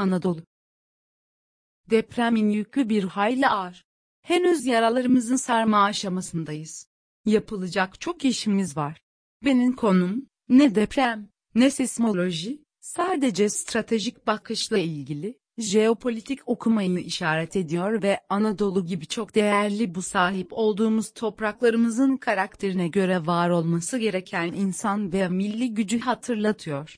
Anadolu. Depremin yükü bir hayli ağır. Henüz yaralarımızın sarma aşamasındayız. Yapılacak çok işimiz var. Benim konum, ne deprem, ne sismoloji, sadece stratejik bakışla ilgili, jeopolitik okumayı işaret ediyor ve Anadolu gibi çok değerli bu sahip olduğumuz topraklarımızın karakterine göre var olması gereken insan ve milli gücü hatırlatıyor.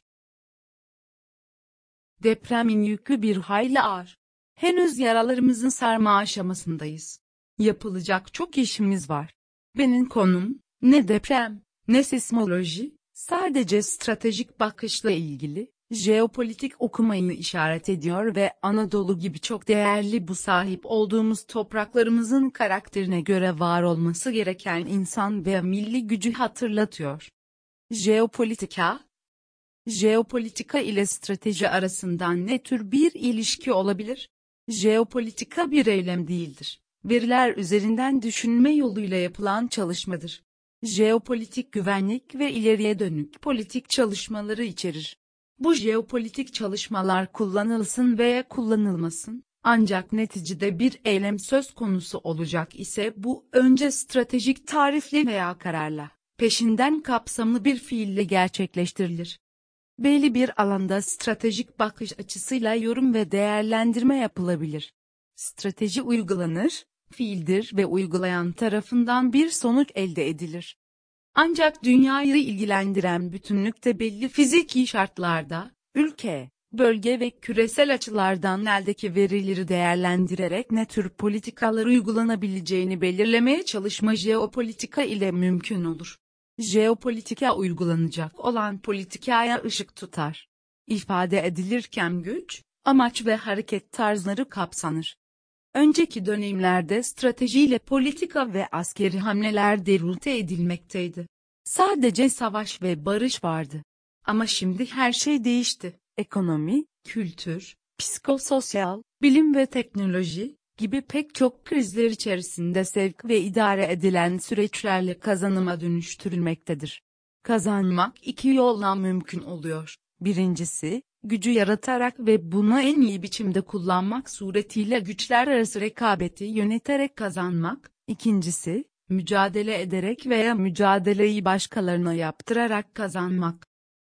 Depremin yükü bir hayli ağır. Henüz yaralarımızın sarma aşamasındayız. Yapılacak çok işimiz var. Benim konum, ne deprem, ne sismoloji, sadece stratejik bakışla ilgili, jeopolitik okumayı işaret ediyor ve Anadolu gibi çok değerli bu sahip olduğumuz topraklarımızın karakterine göre var olması gereken insan ve milli gücü hatırlatıyor. Jeopolitika, Jeopolitika ile strateji arasından ne tür bir ilişki olabilir? Jeopolitika bir eylem değildir. Veriler üzerinden düşünme yoluyla yapılan çalışmadır. Jeopolitik güvenlik ve ileriye dönük politik çalışmaları içerir. Bu jeopolitik çalışmalar kullanılsın veya kullanılmasın, ancak neticede bir eylem söz konusu olacak ise bu önce stratejik tarifle veya kararla, peşinden kapsamlı bir fiille gerçekleştirilir. Belli bir alanda stratejik bakış açısıyla yorum ve değerlendirme yapılabilir. Strateji uygulanır, fiildir ve uygulayan tarafından bir sonuç elde edilir. Ancak dünyayı ilgilendiren bütünlükte belli fiziki şartlarda, ülke, bölge ve küresel açılardan eldeki verileri değerlendirerek ne tür politikalar uygulanabileceğini belirlemeye çalışma jeopolitika ile mümkün olur. Jeopolitika uygulanacak olan politikaya ışık tutar. İfade edilirken güç, amaç ve hareket tarzları kapsanır. Önceki dönemlerde stratejiyle politika ve askeri hamleler derute edilmekteydi. Sadece savaş ve barış vardı. Ama şimdi her şey değişti. Ekonomi, kültür, psikososyal, bilim ve teknoloji gibi pek çok krizler içerisinde sevk ve idare edilen süreçlerle kazanıma dönüştürülmektedir. Kazanmak iki yolla mümkün oluyor. Birincisi, gücü yaratarak ve bunu en iyi biçimde kullanmak suretiyle güçler arası rekabeti yöneterek kazanmak. İkincisi, mücadele ederek veya mücadeleyi başkalarına yaptırarak kazanmak.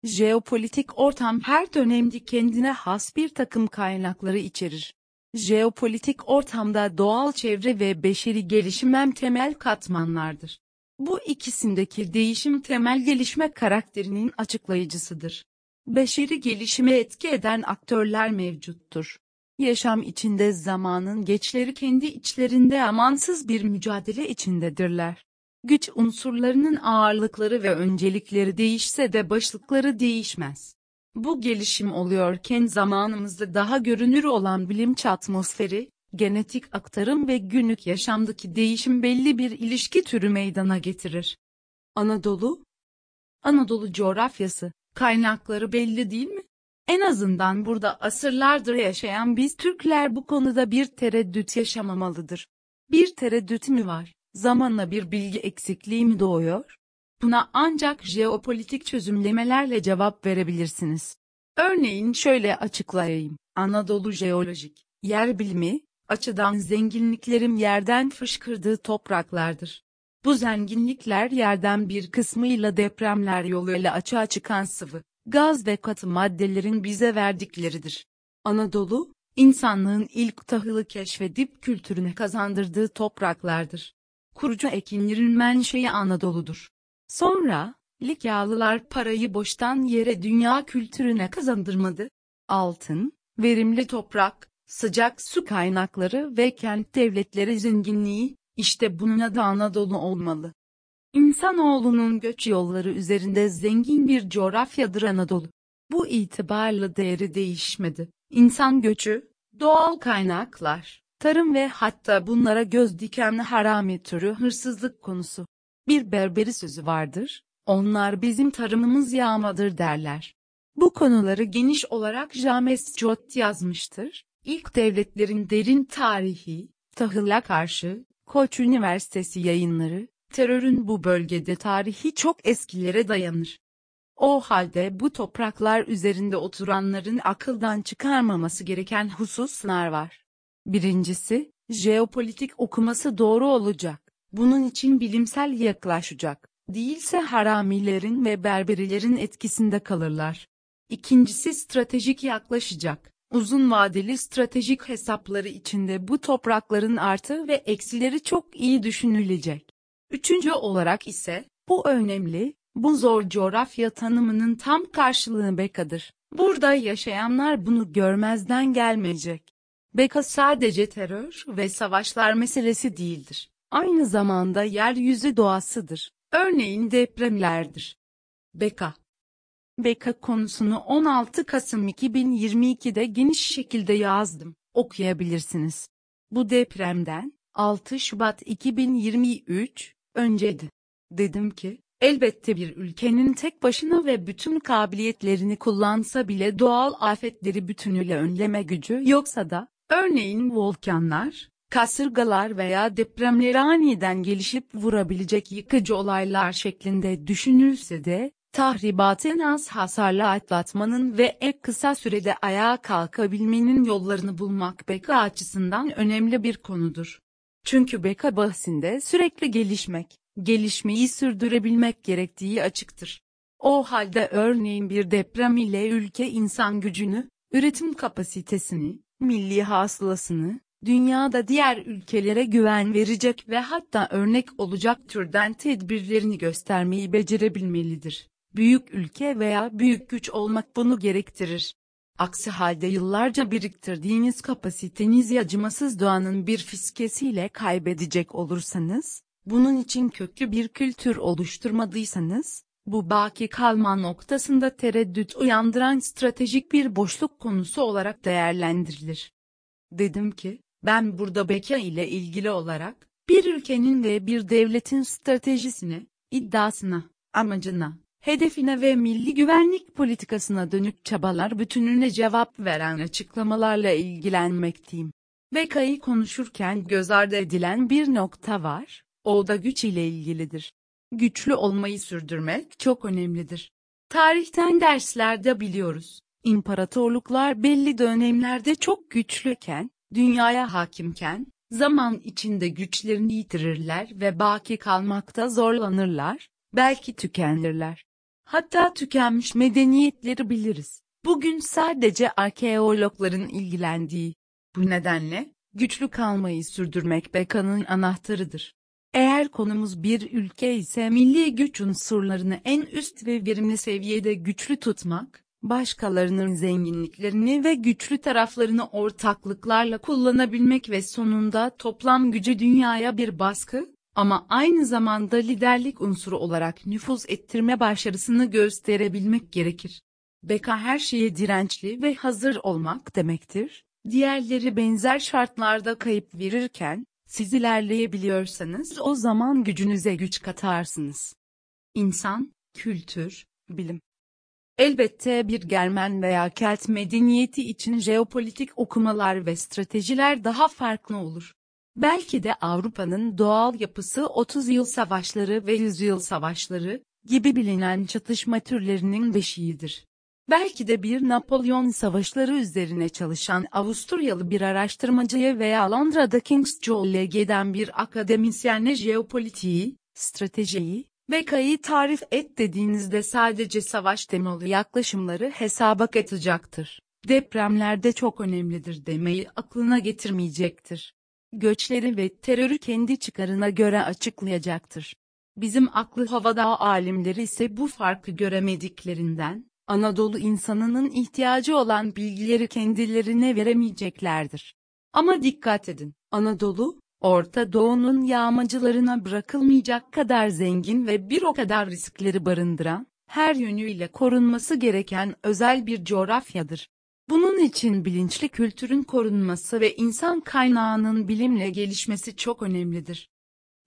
Jeopolitik ortam her dönemde kendine has bir takım kaynakları içerir. Jeopolitik ortamda doğal çevre ve beşeri gelişim hem temel katmanlardır. Bu ikisindeki değişim temel gelişme karakterinin açıklayıcısıdır. Beşeri gelişime etki eden aktörler mevcuttur. Yaşam içinde zamanın geçleri kendi içlerinde amansız bir mücadele içindedirler. Güç unsurlarının ağırlıkları ve öncelikleri değişse de başlıkları değişmez. Bu gelişim oluyorken zamanımızda daha görünür olan bilinç atmosferi, genetik aktarım ve günlük yaşamdaki değişim belli bir ilişki türü meydana getirir. Anadolu Anadolu coğrafyası, kaynakları belli değil mi? En azından burada asırlardır yaşayan biz Türkler bu konuda bir tereddüt yaşamamalıdır. Bir tereddüt mü var? Zamanla bir bilgi eksikliği mi doğuyor? Buna ancak jeopolitik çözümlemelerle cevap verebilirsiniz. Örneğin şöyle açıklayayım. Anadolu jeolojik, yer bilimi, açıdan zenginliklerim yerden fışkırdığı topraklardır. Bu zenginlikler yerden bir kısmıyla depremler yoluyla açığa çıkan sıvı, gaz ve katı maddelerin bize verdikleridir. Anadolu, insanlığın ilk tahılı keşfedip kültürüne kazandırdığı topraklardır. Kurucu ekinlerin menşei Anadolu'dur. Sonra, Likyalılar parayı boştan yere dünya kültürüne kazandırmadı. Altın, verimli toprak, sıcak su kaynakları ve kent devletleri zenginliği, işte bunun adı Anadolu olmalı. İnsanoğlunun göç yolları üzerinde zengin bir coğrafyadır Anadolu. Bu itibarla değeri değişmedi. İnsan göçü, doğal kaynaklar, tarım ve hatta bunlara göz diken harami türü hırsızlık konusu. Bir berberi sözü vardır, onlar bizim tarımımız yağmadır derler. Bu konuları geniş olarak James Jot yazmıştır. İlk devletlerin derin tarihi, tahıla karşı, Koç Üniversitesi yayınları, terörün bu bölgede tarihi çok eskilere dayanır. O halde bu topraklar üzerinde oturanların akıldan çıkarmaması gereken hususlar var. Birincisi, jeopolitik okuması doğru olacak. Bunun için bilimsel yaklaşacak. Değilse haramilerin ve berberilerin etkisinde kalırlar. İkincisi stratejik yaklaşacak. Uzun vadeli stratejik hesapları içinde bu toprakların artı ve eksileri çok iyi düşünülecek. Üçüncü olarak ise, bu önemli, bu zor coğrafya tanımının tam karşılığı Beka'dır. Burada yaşayanlar bunu görmezden gelmeyecek. Beka sadece terör ve savaşlar meselesi değildir. Aynı zamanda yeryüzü doğasıdır. Örneğin depremlerdir. Beka Beka konusunu 16 Kasım 2022'de geniş şekilde yazdım. Okuyabilirsiniz. Bu depremden 6 Şubat 2023 önceydi. Dedim ki, elbette bir ülkenin tek başına ve bütün kabiliyetlerini kullansa bile doğal afetleri bütünüyle önleme gücü yoksa da, örneğin volkanlar, kasırgalar veya depremleri aniden gelişip vurabilecek yıkıcı olaylar şeklinde düşünülse de, tahribatı en az hasarla atlatmanın ve en kısa sürede ayağa kalkabilmenin yollarını bulmak beka açısından önemli bir konudur. Çünkü beka bahsinde sürekli gelişmek, gelişmeyi sürdürebilmek gerektiği açıktır. O halde örneğin bir deprem ile ülke insan gücünü, üretim kapasitesini, milli hasılasını, dünyada diğer ülkelere güven verecek ve hatta örnek olacak türden tedbirlerini göstermeyi becerebilmelidir. Büyük ülke veya büyük güç olmak bunu gerektirir. Aksi halde yıllarca biriktirdiğiniz kapasitenizi acımasız doğanın bir fiskesiyle kaybedecek olursanız, bunun için köklü bir kültür oluşturmadıysanız, bu baki kalma noktasında tereddüt uyandıran stratejik bir boşluk konusu olarak değerlendirilir. Dedim ki, ben burada beka ile ilgili olarak, bir ülkenin ve bir devletin stratejisine, iddiasına, amacına, hedefine ve milli güvenlik politikasına dönük çabalar bütününe cevap veren açıklamalarla ilgilenmekteyim. Beka'yı konuşurken göz ardı edilen bir nokta var, o da güç ile ilgilidir. Güçlü olmayı sürdürmek çok önemlidir. Tarihten derslerde biliyoruz, imparatorluklar belli dönemlerde çok güçlüken, dünyaya hakimken, zaman içinde güçlerini yitirirler ve baki kalmakta zorlanırlar, belki tükenirler. Hatta tükenmiş medeniyetleri biliriz. Bugün sadece arkeologların ilgilendiği. Bu nedenle, güçlü kalmayı sürdürmek bekanın anahtarıdır. Eğer konumuz bir ülke ise milli güç unsurlarını en üst ve verimli seviyede güçlü tutmak, başkalarının zenginliklerini ve güçlü taraflarını ortaklıklarla kullanabilmek ve sonunda toplam gücü dünyaya bir baskı, ama aynı zamanda liderlik unsuru olarak nüfuz ettirme başarısını gösterebilmek gerekir. Beka her şeye dirençli ve hazır olmak demektir. Diğerleri benzer şartlarda kayıp verirken, siz ilerleyebiliyorsanız o zaman gücünüze güç katarsınız. İnsan, kültür, bilim. Elbette bir Germen veya Kelt medeniyeti için jeopolitik okumalar ve stratejiler daha farklı olur. Belki de Avrupa'nın doğal yapısı 30 yıl savaşları ve 100 yıl savaşları gibi bilinen çatışma türlerinin beşiğidir. Belki de bir Napolyon savaşları üzerine çalışan Avusturyalı bir araştırmacıya veya Londra'da King's College'den bir akademisyenle jeopolitiği, stratejiyi, Beka'yı tarif et dediğinizde sadece savaş temalı yaklaşımları hesaba katacaktır. Depremlerde çok önemlidir demeyi aklına getirmeyecektir göçleri ve terörü kendi çıkarına göre açıklayacaktır. Bizim aklı havada alimleri ise bu farkı göremediklerinden, Anadolu insanının ihtiyacı olan bilgileri kendilerine veremeyeceklerdir. Ama dikkat edin, Anadolu, Orta Doğu'nun yağmacılarına bırakılmayacak kadar zengin ve bir o kadar riskleri barındıran, her yönüyle korunması gereken özel bir coğrafyadır. Bunun için bilinçli kültürün korunması ve insan kaynağının bilimle gelişmesi çok önemlidir.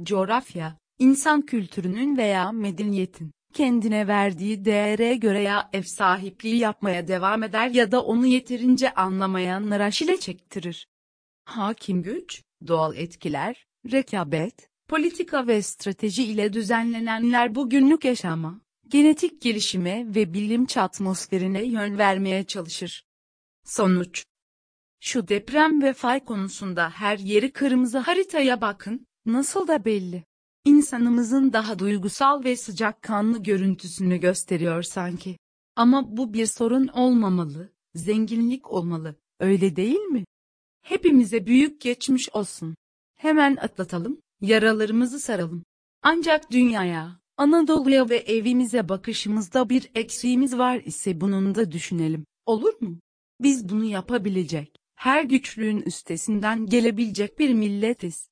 Coğrafya, insan kültürünün veya medeniyetin kendine verdiği değere göre ya ev sahipliği yapmaya devam eder ya da onu yeterince anlamayanlara şile çektirir. Hakim güç, doğal etkiler, rekabet, politika ve strateji ile düzenlenenler bugünlük yaşama, genetik gelişime ve bilimç atmosferine yön vermeye çalışır. Sonuç Şu deprem ve fay konusunda her yeri kırmızı haritaya bakın, nasıl da belli. İnsanımızın daha duygusal ve sıcakkanlı görüntüsünü gösteriyor sanki. Ama bu bir sorun olmamalı, zenginlik olmalı, öyle değil mi? Hepimize büyük geçmiş olsun. Hemen atlatalım, yaralarımızı saralım. Ancak dünyaya, Anadolu'ya ve evimize bakışımızda bir eksiğimiz var ise bunun da düşünelim, olur mu? Biz bunu yapabilecek, her güçlüğün üstesinden gelebilecek bir milletiz.